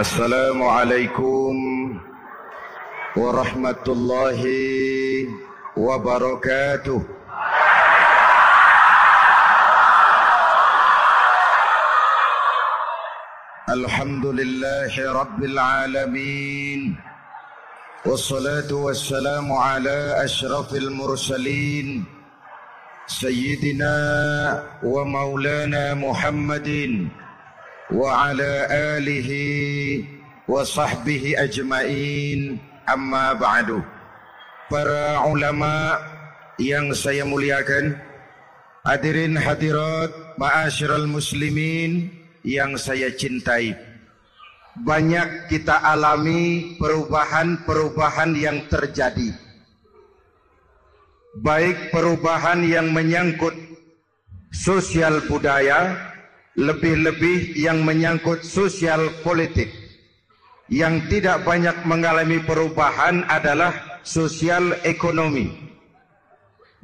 السلام عليكم ورحمة الله وبركاته. الحمد لله رب العالمين والصلاة والسلام على أشرف المرسلين سيدنا ومولانا محمدٍ وعلى آله وصحبه أجمعين أما بعد para ulama yang saya muliakan hadirin hadirat ma'asyiral muslimin yang saya cintai banyak kita alami perubahan-perubahan yang terjadi baik perubahan yang menyangkut sosial budaya lebih-lebih yang menyangkut sosial politik yang tidak banyak mengalami perubahan adalah sosial ekonomi.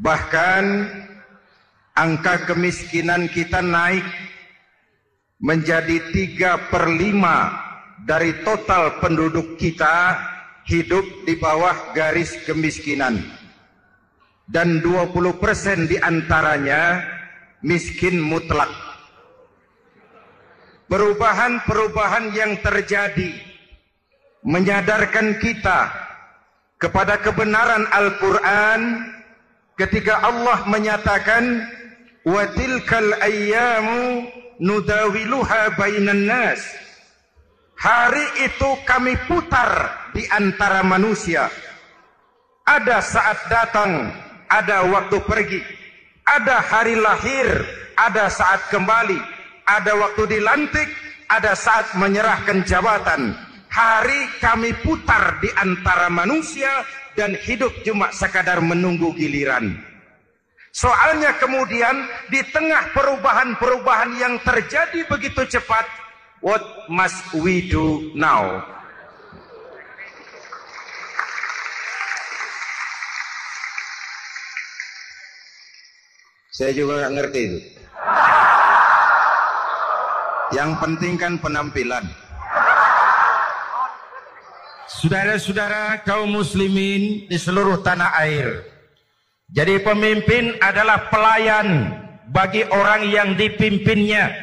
Bahkan angka kemiskinan kita naik menjadi tiga per lima dari total penduduk kita hidup di bawah garis kemiskinan. Dan 20 persen di antaranya miskin mutlak. Perubahan-perubahan yang terjadi menyadarkan kita kepada kebenaran Al-Quran ketika Allah menyatakan wa tilkal ayyamu nudawiluha bainan nas. Hari itu kami putar di antara manusia. Ada saat datang ada waktu pergi. Ada hari lahir ada saat kembali ada waktu dilantik ada saat menyerahkan jabatan hari kami putar di antara manusia dan hidup cuma sekadar menunggu giliran. Soalnya kemudian di tengah perubahan-perubahan yang terjadi begitu cepat, what must we do now? Saya juga nggak ngerti itu. Yang penting kan penampilan. Saudara-saudara kaum muslimin di seluruh tanah air. Jadi pemimpin adalah pelayan bagi orang yang dipimpinnya.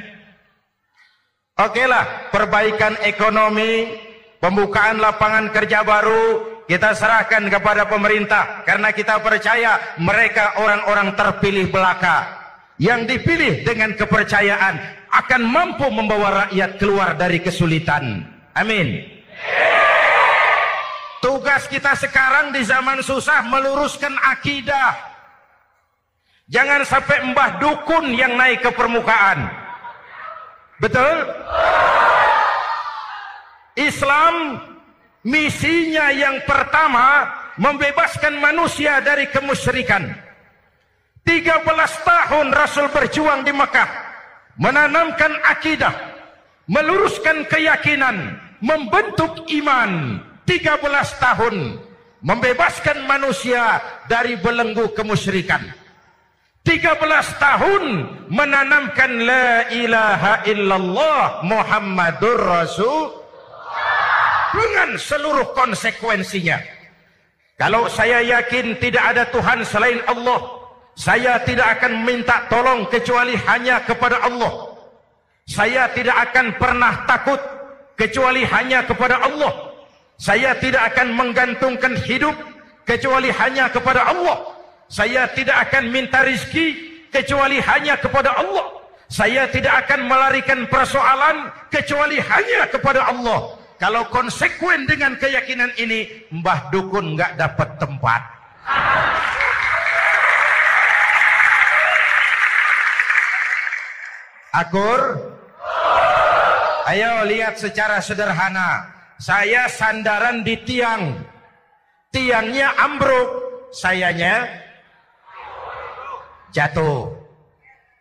Oke lah, perbaikan ekonomi, pembukaan lapangan kerja baru, kita serahkan kepada pemerintah. Karena kita percaya mereka orang-orang terpilih belaka. Yang dipilih dengan kepercayaan akan mampu membawa rakyat keluar dari kesulitan. Amin. Tugas kita sekarang di zaman susah meluruskan akidah. Jangan sampai mbah dukun yang naik ke permukaan. Betul? Islam misinya yang pertama membebaskan manusia dari kemusyrikan. 13 tahun Rasul berjuang di Mekah menanamkan akidah, meluruskan keyakinan, membentuk iman, 13 tahun membebaskan manusia dari belenggu kemusyrikan. 13 tahun menanamkan la ilaha illallah Muhammadur Rasul dengan seluruh konsekuensinya. Kalau saya yakin tidak ada Tuhan selain Allah, saya tidak akan minta tolong kecuali hanya kepada Allah. Saya tidak akan pernah takut kecuali hanya kepada Allah. Saya tidak akan menggantungkan hidup kecuali hanya kepada Allah. Saya tidak akan minta rizki kecuali hanya kepada Allah. Saya tidak akan melarikan persoalan kecuali hanya kepada Allah. Kalau konsekuen dengan keyakinan ini, Mbah Dukun nggak dapat tempat. Akur, ayo lihat secara sederhana saya sandaran di tiang. Tiangnya ambruk, sayanya jatuh.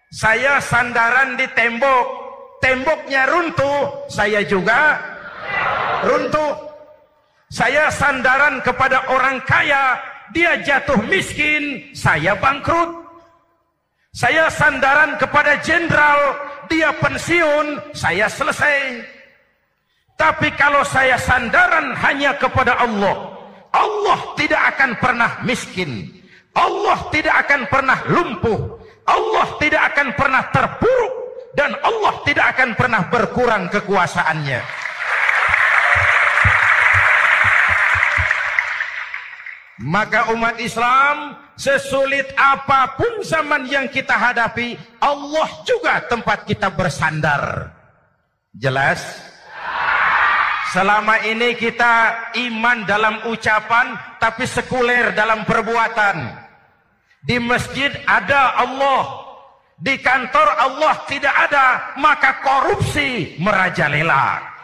Saya sandaran di tembok, temboknya runtuh, saya juga runtuh. Saya sandaran kepada orang kaya, dia jatuh miskin, saya bangkrut. Saya sandaran kepada jenderal, dia pensiun, saya selesai. Tetapi kalau saya sandaran hanya kepada Allah, Allah tidak akan pernah miskin. Allah tidak akan pernah lumpuh. Allah tidak akan pernah terpuruk dan Allah tidak akan pernah berkurang kekuasaannya. Maka umat Islam sesulit apa pun zaman yang kita hadapi, Allah juga tempat kita bersandar. Jelas? Selama ini kita iman dalam ucapan tapi sekuler dalam perbuatan. Di masjid ada Allah, di kantor Allah tidak ada, maka korupsi merajalela.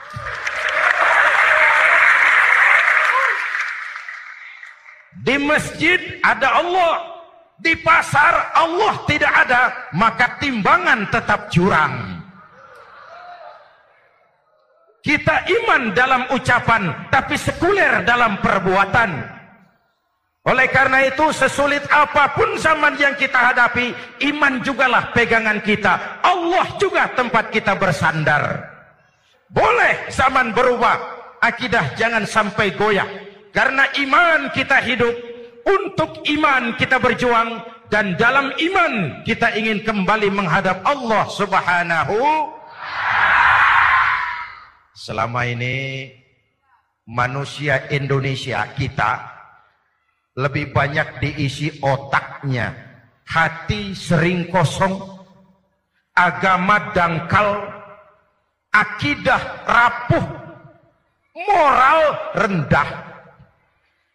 Di masjid ada Allah. Di pasar Allah tidak ada. Maka timbangan tetap curang. Kita iman dalam ucapan. Tapi sekuler dalam perbuatan. Oleh karena itu sesulit apa pun zaman yang kita hadapi. Iman jugalah pegangan kita. Allah juga tempat kita bersandar. Boleh zaman berubah. Akidah jangan sampai goyah karena iman kita hidup, untuk iman kita berjuang dan dalam iman kita ingin kembali menghadap Allah Subhanahu Selama ini manusia Indonesia kita lebih banyak diisi otaknya, hati sering kosong, agama dangkal, akidah rapuh, moral rendah.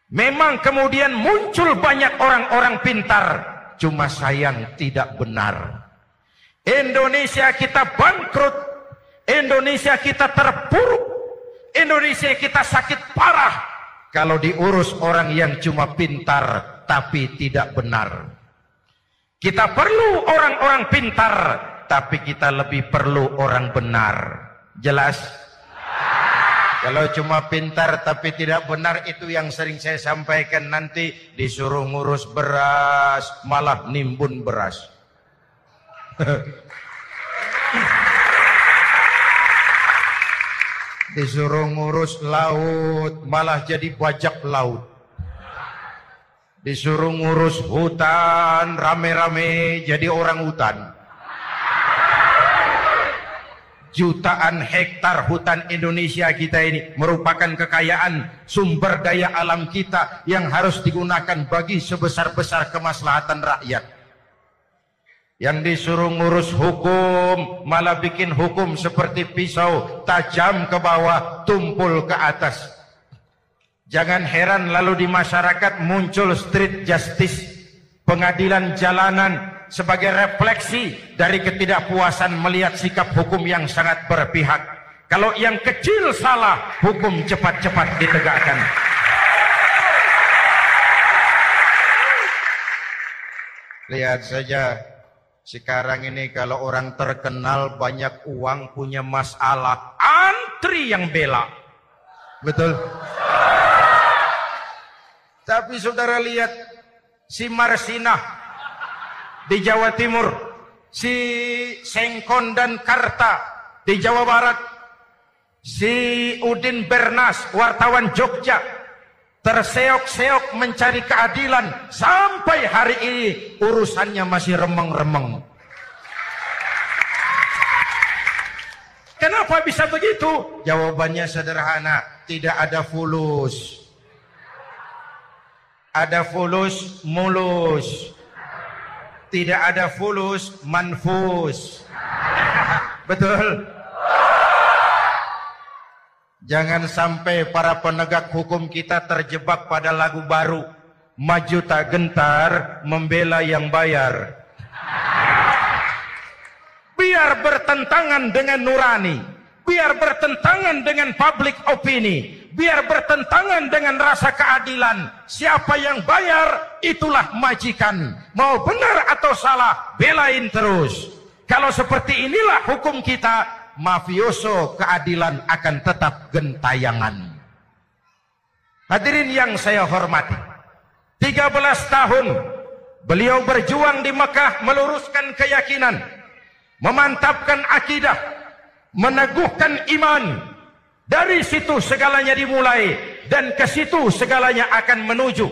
Memang kemudian muncul banyak orang-orang pintar. Cuma sayang tidak benar. Indonesia kita bangkrut. Indonesia kita terpuruk. Indonesia kita sakit parah. Kalau diurus orang yang cuma pintar tapi tidak benar. Kita perlu orang-orang pintar. Tapi kita lebih perlu orang benar. Jelas? Kalau cuma pintar tapi tidak benar itu yang sering saya sampaikan nanti disuruh ngurus beras malah nimbun beras. disuruh ngurus laut malah jadi bajak laut. Disuruh ngurus hutan rame-rame jadi orang hutan. Jutaan hektar hutan Indonesia kita ini merupakan kekayaan sumber daya alam kita yang harus digunakan bagi sebesar-besar kemaslahatan rakyat. Yang disuruh ngurus hukum malah bikin hukum seperti pisau tajam ke bawah tumpul ke atas. Jangan heran lalu di masyarakat muncul street justice, pengadilan jalanan, sebagai refleksi dari ketidakpuasan melihat sikap hukum yang sangat berpihak. Kalau yang kecil salah, hukum cepat-cepat ditegakkan. Lihat saja sekarang ini kalau orang terkenal banyak uang punya masalah, antri yang bela. Betul. Tapi saudara lihat si Marsinah di Jawa Timur, si Sengkon dan Karta di Jawa Barat, si Udin Bernas, wartawan Jogja, terseok-seok mencari keadilan sampai hari ini urusannya masih remeng-remeng. Kenapa bisa begitu? Jawabannya sederhana, tidak ada fulus. Ada fulus mulus. Tidak ada fulus manfus. Betul. Jangan sampai para penegak hukum kita terjebak pada lagu baru. Maju tak gentar, membela yang bayar. Biar bertentangan dengan nurani. Biar bertentangan dengan public opini biar bertentangan dengan rasa keadilan. Siapa yang bayar, itulah majikan. Mau benar atau salah, belain terus. Kalau seperti inilah hukum kita, mafioso keadilan akan tetap gentayangan. Hadirin yang saya hormati. 13 tahun beliau berjuang di Mekah meluruskan keyakinan, memantapkan akidah, meneguhkan iman, dari situ segalanya dimulai dan ke situ segalanya akan menuju.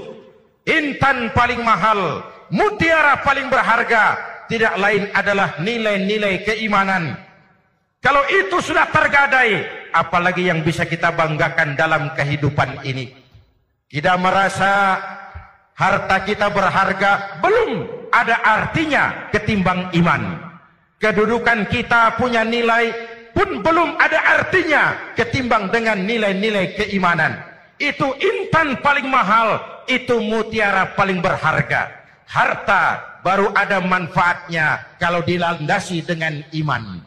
Intan paling mahal, mutiara paling berharga, tidak lain adalah nilai-nilai keimanan. Kalau itu sudah tergadai, apalagi yang bisa kita banggakan dalam kehidupan ini. Kita merasa harta kita berharga, belum ada artinya ketimbang iman. Kedudukan kita punya nilai pun belum ada artinya ketimbang dengan nilai-nilai keimanan. Itu intan paling mahal, itu mutiara paling berharga. Harta baru ada manfaatnya kalau dilandasi dengan iman.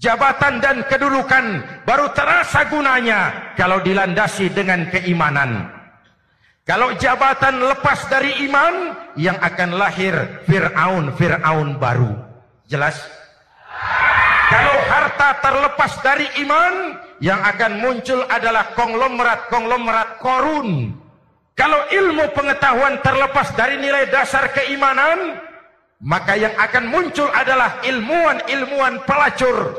Jabatan dan kedudukan baru terasa gunanya kalau dilandasi dengan keimanan. Kalau jabatan lepas dari iman, yang akan lahir Fir'aun, Fir'aun baru. Jelas? Kalau harta terlepas dari iman, yang akan muncul adalah konglomerat-konglomerat korun. Kalau ilmu pengetahuan terlepas dari nilai dasar keimanan, maka yang akan muncul adalah ilmuwan-ilmuwan pelacur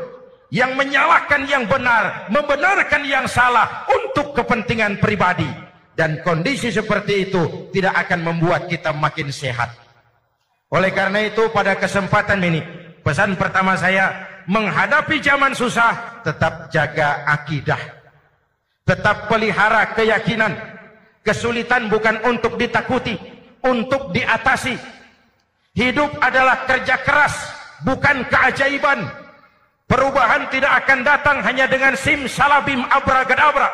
yang menyalahkan yang benar, membenarkan yang salah untuk kepentingan pribadi. Dan kondisi seperti itu tidak akan membuat kita makin sehat. Oleh karena itu pada kesempatan ini, pesan pertama saya, menghadapi zaman susah, tetap jaga akidah. Tetap pelihara keyakinan. Kesulitan bukan untuk ditakuti, untuk diatasi. Hidup adalah kerja keras, bukan keajaiban. Perubahan tidak akan datang hanya dengan sim salabim abragadabra.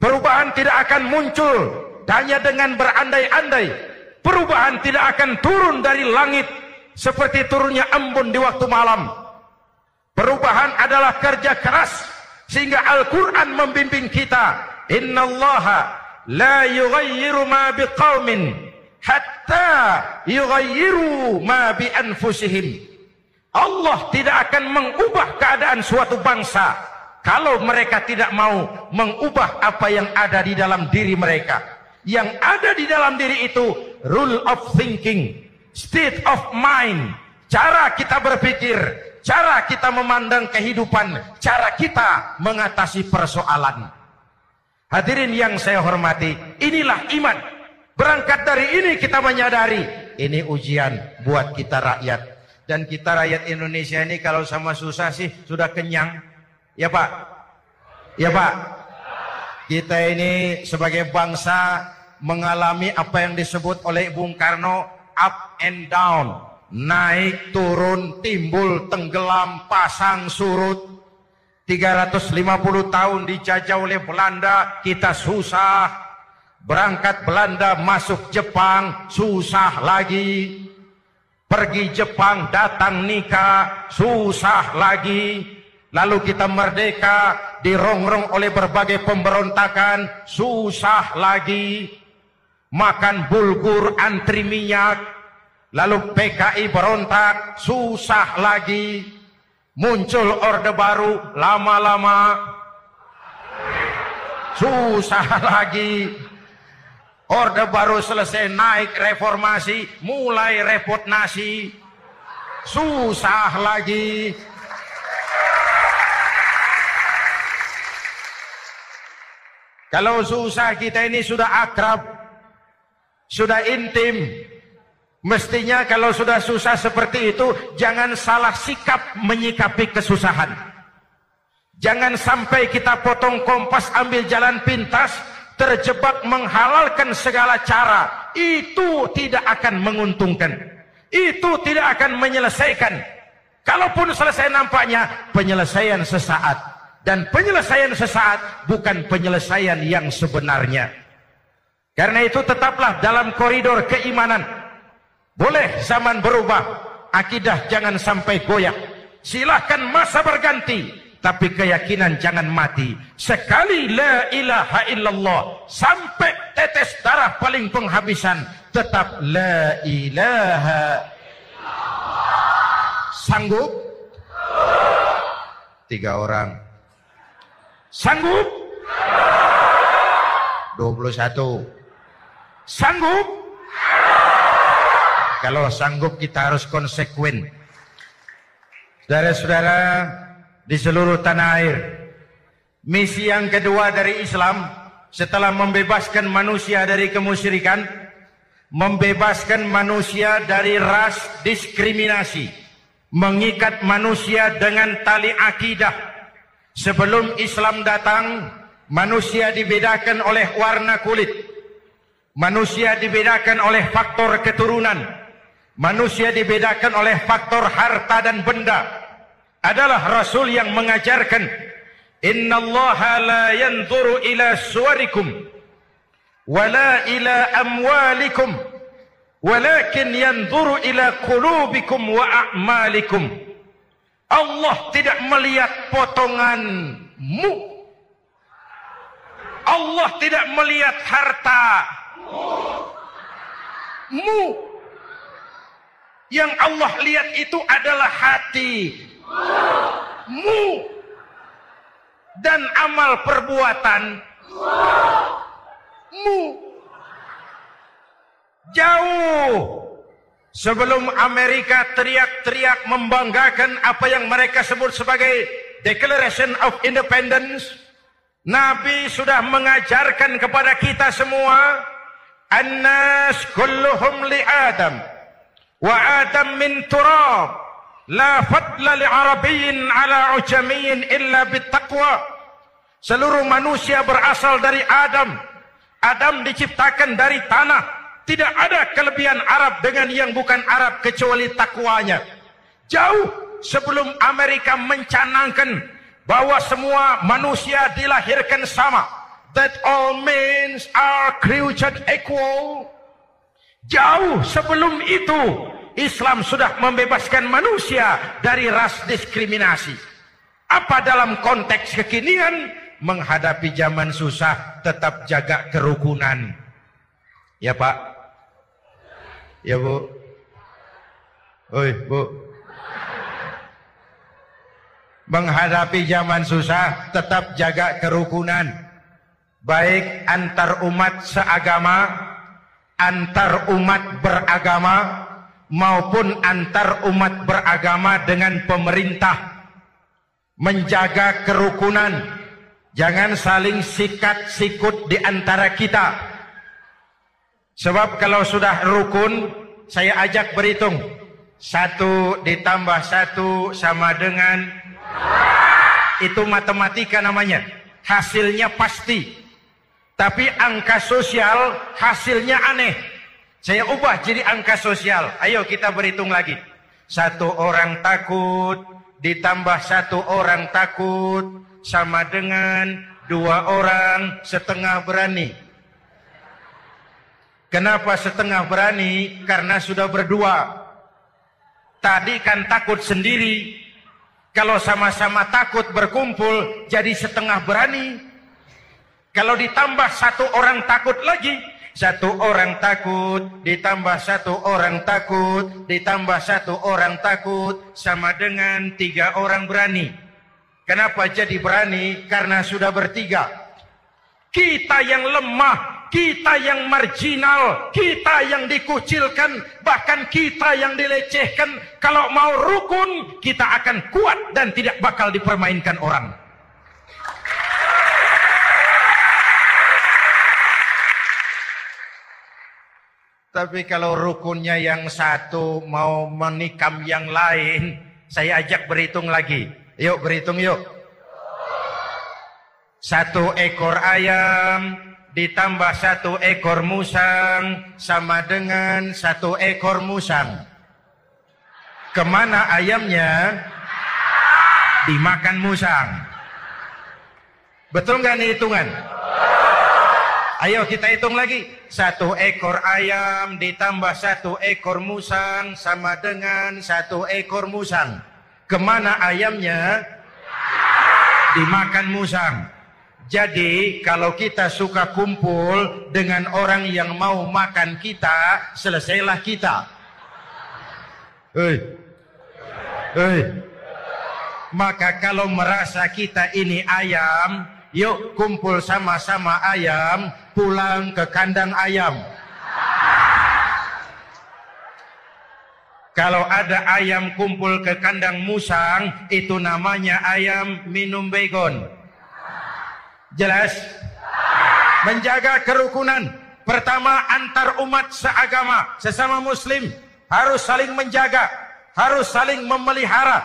Perubahan tidak akan muncul hanya dengan berandai-andai. Perubahan tidak akan turun dari langit seperti turunnya embun di waktu malam Perubahan adalah kerja keras sehingga Al-Qur'an membimbing kita. Innallaha la yughayyiru ma biqaumin hatta yughayyiru ma bi anfusihim. Allah tidak akan mengubah keadaan suatu bangsa kalau mereka tidak mau mengubah apa yang ada di dalam diri mereka. Yang ada di dalam diri itu rule of thinking, state of mind, cara kita berpikir, cara kita memandang kehidupan, cara kita mengatasi persoalan. Hadirin yang saya hormati, inilah iman. Berangkat dari ini kita menyadari, ini ujian buat kita rakyat. Dan kita rakyat Indonesia ini kalau sama susah sih sudah kenyang. Ya Pak? Ya Pak? Kita ini sebagai bangsa mengalami apa yang disebut oleh Bung Karno up and down naik turun timbul tenggelam pasang surut. 350 tahun dijajah oleh Belanda kita susah. Berangkat Belanda masuk Jepang susah lagi. Pergi Jepang datang nikah susah lagi. Lalu kita merdeka dirongrong oleh berbagai pemberontakan susah lagi. Makan bulgur antri minyak Lalu PKI berontak, susah lagi. Muncul orde baru, lama-lama susah lagi. Orde baru selesai naik reformasi, mulai repot nasi. Susah lagi. Kalau susah kita ini sudah akrab, sudah intim, Mestinya kalau sudah susah seperti itu, jangan salah sikap menyikapi kesusahan. Jangan sampai kita potong kompas ambil jalan pintas, terjebak menghalalkan segala cara. Itu tidak akan menguntungkan. Itu tidak akan menyelesaikan. Kalaupun selesai nampaknya, penyelesaian sesaat. Dan penyelesaian sesaat bukan penyelesaian yang sebenarnya. Karena itu tetaplah dalam koridor keimanan boleh zaman berubah, akidah jangan sampai goyah. Silahkan masa berganti, tapi keyakinan jangan mati. Sekali la ilaha illallah, sampai tetes darah paling penghabisan, tetap la ilaha Sanggup? Tiga orang. Sanggup? 21. Sanggup? Kalau sanggup kita harus konsekuen. Saudara-saudara di seluruh tanah air. Misi yang kedua dari Islam setelah membebaskan manusia dari kemusyrikan, membebaskan manusia dari ras diskriminasi, mengikat manusia dengan tali akidah. Sebelum Islam datang, manusia dibedakan oleh warna kulit. Manusia dibedakan oleh faktor keturunan. Manusia dibedakan oleh faktor harta dan benda. Adalah Rasul yang mengajarkan Inna Allah la yanzuru ila suwarikum wala ila amwalikum walakin yanzuru ila qulubikum wa a'malikum. Allah tidak melihat potonganmu. Allah tidak melihat harta mu yang Allah lihat itu adalah hati. Mu. Dan amal perbuatan. Mu. Jauh. Sebelum Amerika teriak-teriak membanggakan apa yang mereka sebut sebagai Declaration of Independence Nabi sudah mengajarkan kepada kita semua annas kulluhum li Adam wa Adam min turab La fadla li Arabiyyin ala ujamiyyin illa bittaqwa. Seluruh manusia berasal dari Adam. Adam diciptakan dari tanah. Tidak ada kelebihan Arab dengan yang bukan Arab kecuali takwanya. Jauh sebelum Amerika mencanangkan bahwa semua manusia dilahirkan sama. That all men are created equal. Jauh sebelum itu Islam sudah membebaskan manusia dari ras diskriminasi. Apa dalam konteks kekinian menghadapi zaman susah tetap jaga kerukunan. Ya Pak. Ya Bu. Oi Bu. Menghadapi zaman susah tetap jaga kerukunan. Baik antar umat seagama, antar umat beragama, maupun antar umat beragama dengan pemerintah. Menjaga kerukunan. Jangan saling sikat sikut di antara kita. Sebab kalau sudah rukun saya ajak berhitung. Satu ditambah satu sama dengan itu matematika namanya. Hasilnya pasti tapi angka sosial hasilnya aneh saya ubah jadi angka sosial. Ayo kita berhitung lagi. Satu orang takut ditambah satu orang takut sama dengan dua orang setengah berani. Kenapa setengah berani? Karena sudah berdua. Tadi kan takut sendiri. Kalau sama-sama takut berkumpul jadi setengah berani. Kalau ditambah satu orang takut lagi satu orang takut ditambah satu orang takut ditambah satu orang takut sama dengan tiga orang berani. Kenapa jadi berani? Karena sudah bertiga. Kita yang lemah, kita yang marginal, kita yang dikucilkan, bahkan kita yang dilecehkan. Kalau mau rukun, kita akan kuat dan tidak bakal dipermainkan orang. Tapi kalau rukunnya yang satu mau menikam yang lain, saya ajak berhitung lagi. Yuk berhitung yuk. Satu ekor ayam ditambah satu ekor musang sama dengan satu ekor musang. Ke mana ayamnya? Dimakan musang. Betul nggak nih hitungan? Ayo kita hitung lagi. Satu ekor ayam ditambah satu ekor musang sama dengan satu ekor musang. Ke mana ayamnya? Dimakan musang. Jadi kalau kita suka kumpul dengan orang yang mau makan kita, selesailah kita. Hei. Hei. Maka kalau merasa kita ini ayam, Yuk kumpul sama-sama ayam, pulang ke kandang ayam. Kalau ada ayam kumpul ke kandang musang, itu namanya ayam minum begon. Jelas? Menjaga kerukunan. Pertama antar umat seagama, sesama muslim harus saling menjaga, harus saling memelihara.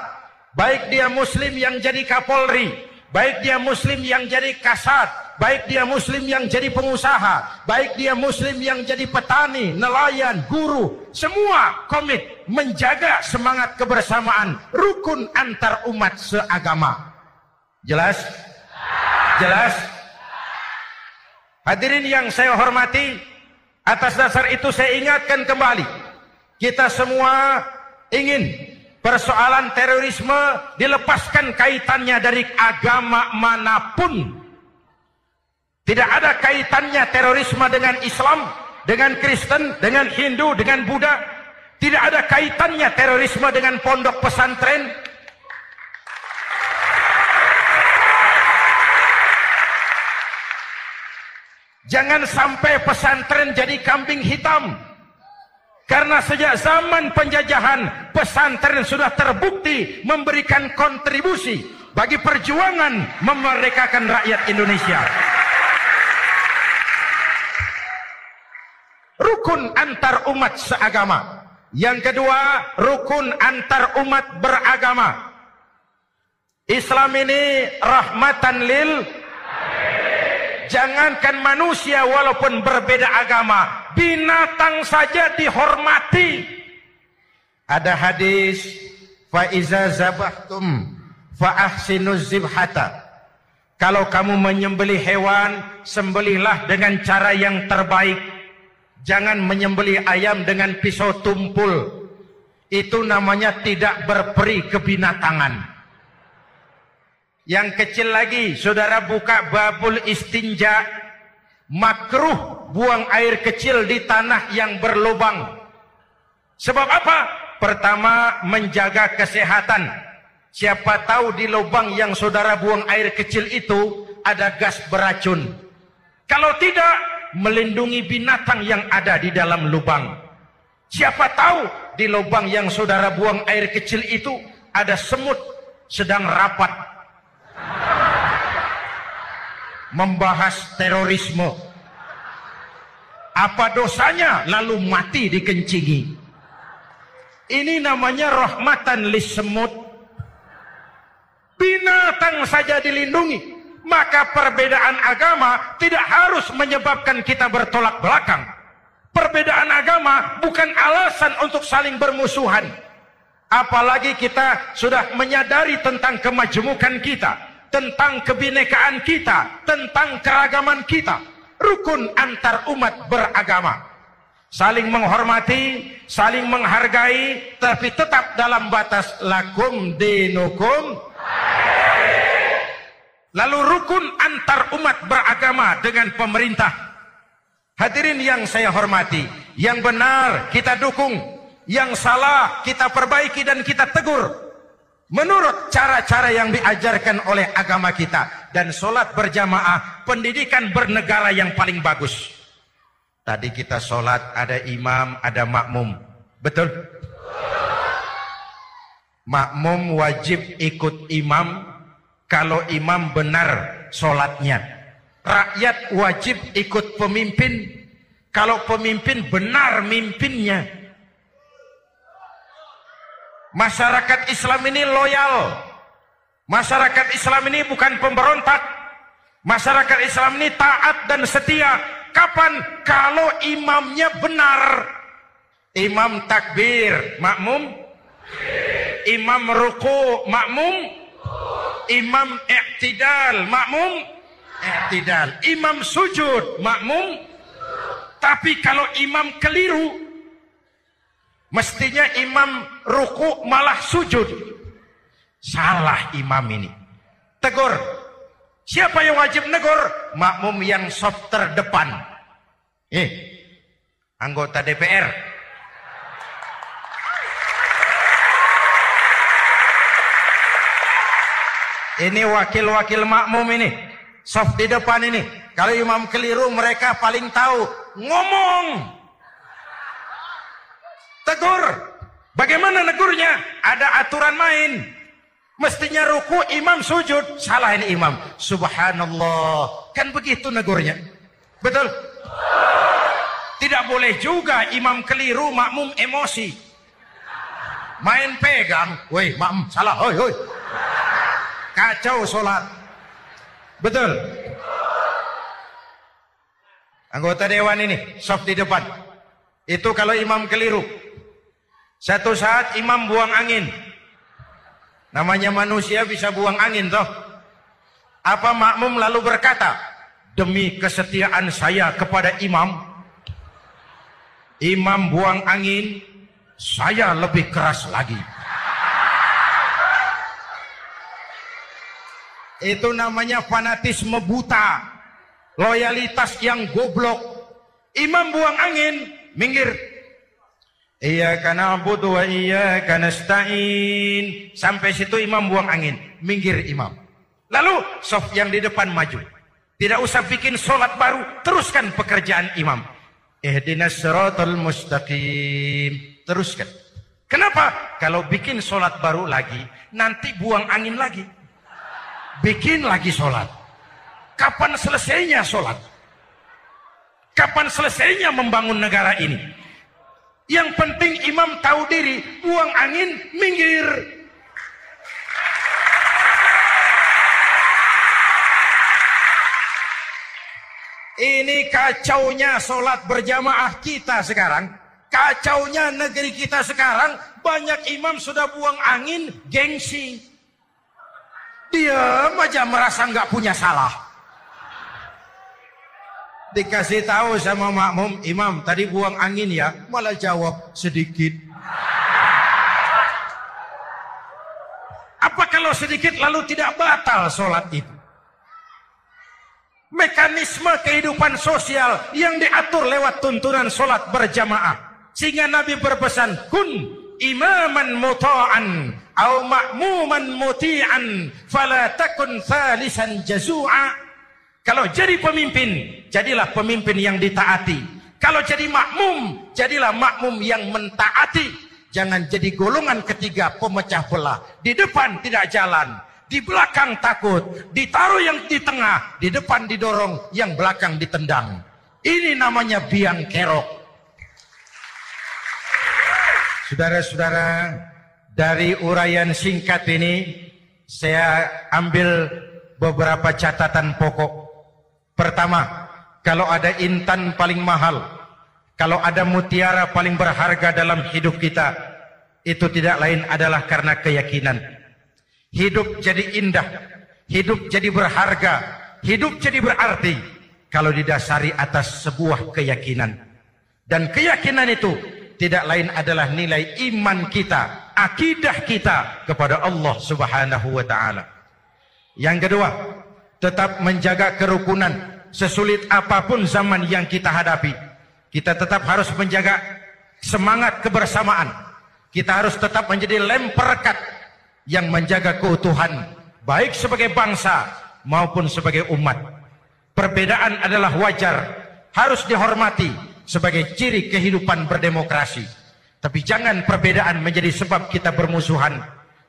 Baik dia muslim yang jadi kapolri, baik dia muslim yang jadi kasat, baik dia muslim yang jadi pengusaha, baik dia muslim yang jadi petani, nelayan, guru, semua komit menjaga semangat kebersamaan rukun antar umat seagama. Jelas? Jelas? Hadirin yang saya hormati, atas dasar itu saya ingatkan kembali. Kita semua ingin persoalan terorisme dilepaskan kaitannya dari agama mana pun. Tidak ada kaitannya terorisme dengan Islam, dengan Kristen, dengan Hindu, dengan Buddha. Tidak ada kaitannya terorisme dengan pondok pesantren, Jangan sampai pesantren jadi kambing hitam. Karena sejak zaman penjajahan, pesantren sudah terbukti memberikan kontribusi bagi perjuangan memerdekakan rakyat Indonesia. Rukun antar umat seagama. Yang kedua, rukun antar umat beragama. Islam ini rahmatan lil Jangankan manusia walaupun berbeda agama, binatang saja dihormati. Ada hadis, fa iza zabahtum fa ahsinuz zibhata. Kalau kamu menyembelih hewan, sembelihlah dengan cara yang terbaik. Jangan menyembelih ayam dengan pisau tumpul. Itu namanya tidak berperi kebinatangan. Yang kecil lagi, saudara buka babul istinja. Makruh buang air kecil di tanah yang berlubang. Sebab apa? Pertama, menjaga kesehatan. Siapa tahu di lubang yang saudara buang air kecil itu ada gas beracun. Kalau tidak, melindungi binatang yang ada di dalam lubang. Siapa tahu di lubang yang saudara buang air kecil itu ada semut sedang rapat membahas terorisme. Apa dosanya lalu mati dikencingi? Ini namanya rahmatan semut. Binatang saja dilindungi. Maka perbedaan agama tidak harus menyebabkan kita bertolak belakang. Perbedaan agama bukan alasan untuk saling bermusuhan. Apalagi kita sudah menyadari tentang kemajemukan kita tentang kebinekaan kita, tentang keragaman kita, rukun antar umat beragama. Saling menghormati, saling menghargai, tapi tetap dalam batas lakum dinukum. Lalu rukun antar umat beragama dengan pemerintah. Hadirin yang saya hormati, yang benar kita dukung, yang salah kita perbaiki dan kita tegur menurut cara-cara yang diajarkan oleh agama kita dan sholat berjamaah pendidikan bernegara yang paling bagus. Tadi kita sholat ada imam ada makmum. Betul? Makmum wajib ikut imam kalau imam benar sholatnya. Rakyat wajib ikut pemimpin kalau pemimpin benar mimpinnya Masyarakat Islam ini loyal. Masyarakat Islam ini bukan pemberontak. Masyarakat Islam ini taat dan setia. Kapan? Kalau imamnya benar. Imam takbir, makmum. Imam ruku, makmum. Imam iktidal, makmum. Iktidal. Imam sujud, makmum. Tapi kalau imam keliru, Mestinya imam ruku malah sujud. Salah imam ini. Tegur. Siapa yang wajib negur? Makmum yang soft terdepan. Eh, anggota DPR. Ini wakil-wakil makmum ini. Soft di depan ini. Kalau imam keliru mereka paling tahu. Ngomong. Tegur. Bagaimana negurnya? Ada aturan main. Mestinya ruku imam sujud. Salah ini imam. Subhanallah. Kan begitu negurnya. Betul? Tidak boleh juga imam keliru makmum emosi. Main pegang. Woi makmum salah. Hoi hoi. Kacau sholat. Betul? Anggota dewan ini. Soft di depan. Itu kalau imam keliru. Satu saat imam buang angin. Namanya manusia bisa buang angin toh. Apa makmum lalu berkata, demi kesetiaan saya kepada imam, imam buang angin, saya lebih keras lagi. Itu namanya fanatisme buta, loyalitas yang goblok. Imam buang angin, minggir, Iyyaka na'budu wa iyyaka nasta'in. Sampai situ imam buang angin, minggir imam. Lalu soft yang di depan maju. Tidak usah bikin sholat baru, teruskan pekerjaan imam. Ihdinas siratal mustaqim. Teruskan. Kenapa? Kalau bikin sholat baru lagi, nanti buang angin lagi. Bikin lagi sholat. Kapan selesainya sholat? Kapan selesainya membangun negara ini? Yang penting imam tahu diri, buang angin, minggir. Ini kacaunya sholat berjamaah kita sekarang. Kacaunya negeri kita sekarang. Banyak imam sudah buang angin, gengsi. Dia aja merasa nggak punya salah. Dikasih tahu sama makmum, imam tadi buang angin ya, malah jawab sedikit. Apa kalau sedikit lalu tidak batal sholat itu? Mekanisme kehidupan sosial yang diatur lewat tuntunan sholat berjamaah. Sehingga Nabi berpesan, kun imaman muta'an au ma'muman muti'an fala takun thalisan jazu'a kalau jadi pemimpin, jadilah pemimpin yang ditaati. Kalau jadi makmum, jadilah makmum yang mentaati. Jangan jadi golongan ketiga pemecah belah. Di depan tidak jalan, di belakang takut, ditaruh yang di tengah, di depan didorong, yang belakang ditendang. Ini namanya biang kerok. Saudara-saudara, dari uraian singkat ini, saya ambil beberapa catatan pokok Pertama, kalau ada intan paling mahal, kalau ada mutiara paling berharga dalam hidup kita, itu tidak lain adalah karena keyakinan. Hidup jadi indah, hidup jadi berharga, hidup jadi berarti kalau didasari atas sebuah keyakinan. Dan keyakinan itu tidak lain adalah nilai iman kita, akidah kita kepada Allah Subhanahu wa taala. Yang kedua, tetap menjaga kerukunan sesulit apa pun zaman yang kita hadapi. Kita tetap harus menjaga semangat kebersamaan. Kita harus tetap menjadi lem perekat yang menjaga keutuhan baik sebagai bangsa maupun sebagai umat. Perbedaan adalah wajar harus dihormati sebagai ciri kehidupan berdemokrasi. Tapi jangan perbedaan menjadi sebab kita bermusuhan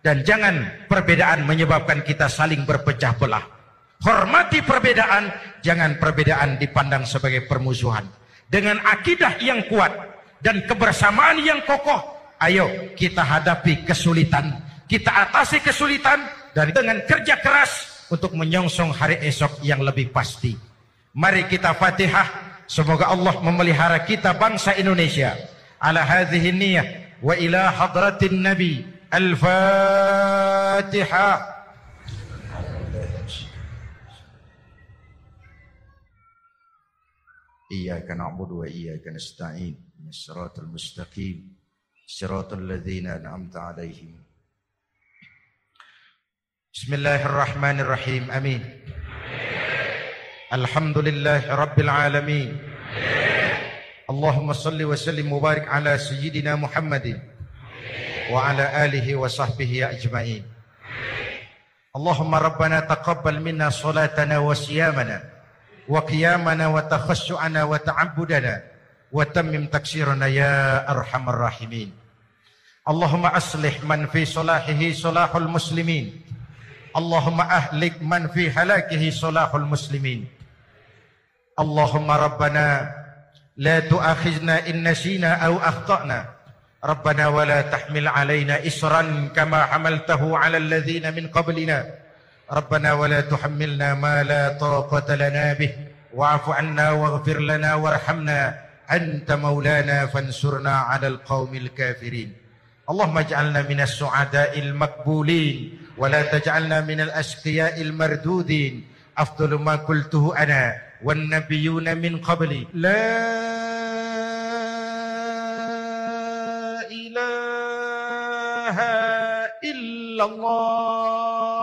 dan jangan perbedaan menyebabkan kita saling berpecah belah Hormati perbedaan, jangan perbedaan dipandang sebagai permusuhan. Dengan akidah yang kuat dan kebersamaan yang kokoh, ayo kita hadapi kesulitan, kita atasi kesulitan dan dengan kerja keras untuk menyongsong hari esok yang lebih pasti. Mari kita Fatihah, semoga Allah memelihara kita bangsa Indonesia. Ala hadhihi niyah wa ila hadratin Nabi. Al-Fatihah. إياك نعبد وإياك نستعين. من الصراط المستقيم. صراط الذين أنعمت عليهم. بسم الله الرحمن الرحيم. أمين. الحمد لله رب العالمين. اللهم صل وسلم وبارك على سيدنا محمد وعلى آله وصحبه أجمعين. اللهم ربنا تقبل منا صلاتنا وصيامنا. wa qiyamana wa takhassu'ana wa ta'abbudana wa tamim taksirana ya arhamar rahimin. Allahumma aslih man fi salahihi salahul muslimin. Allahumma ahlik man fi halakihi salahul muslimin. Allahumma rabbana la tu'akhizna in nasina au akhtana. Rabbana wala tahmil alaina isran kama hamaltahu ala alladhina min qablina. ربنا ولا تحملنا ما لا طاقة لنا به. واعف عنا واغفر لنا وارحمنا. أنت مولانا فانصرنا على القوم الكافرين. اللهم اجعلنا من السعداء المقبولين. ولا تجعلنا من الأشقياء المردودين. أفضل ما قلته أنا والنبيون من قبلي. لا إله إلا الله.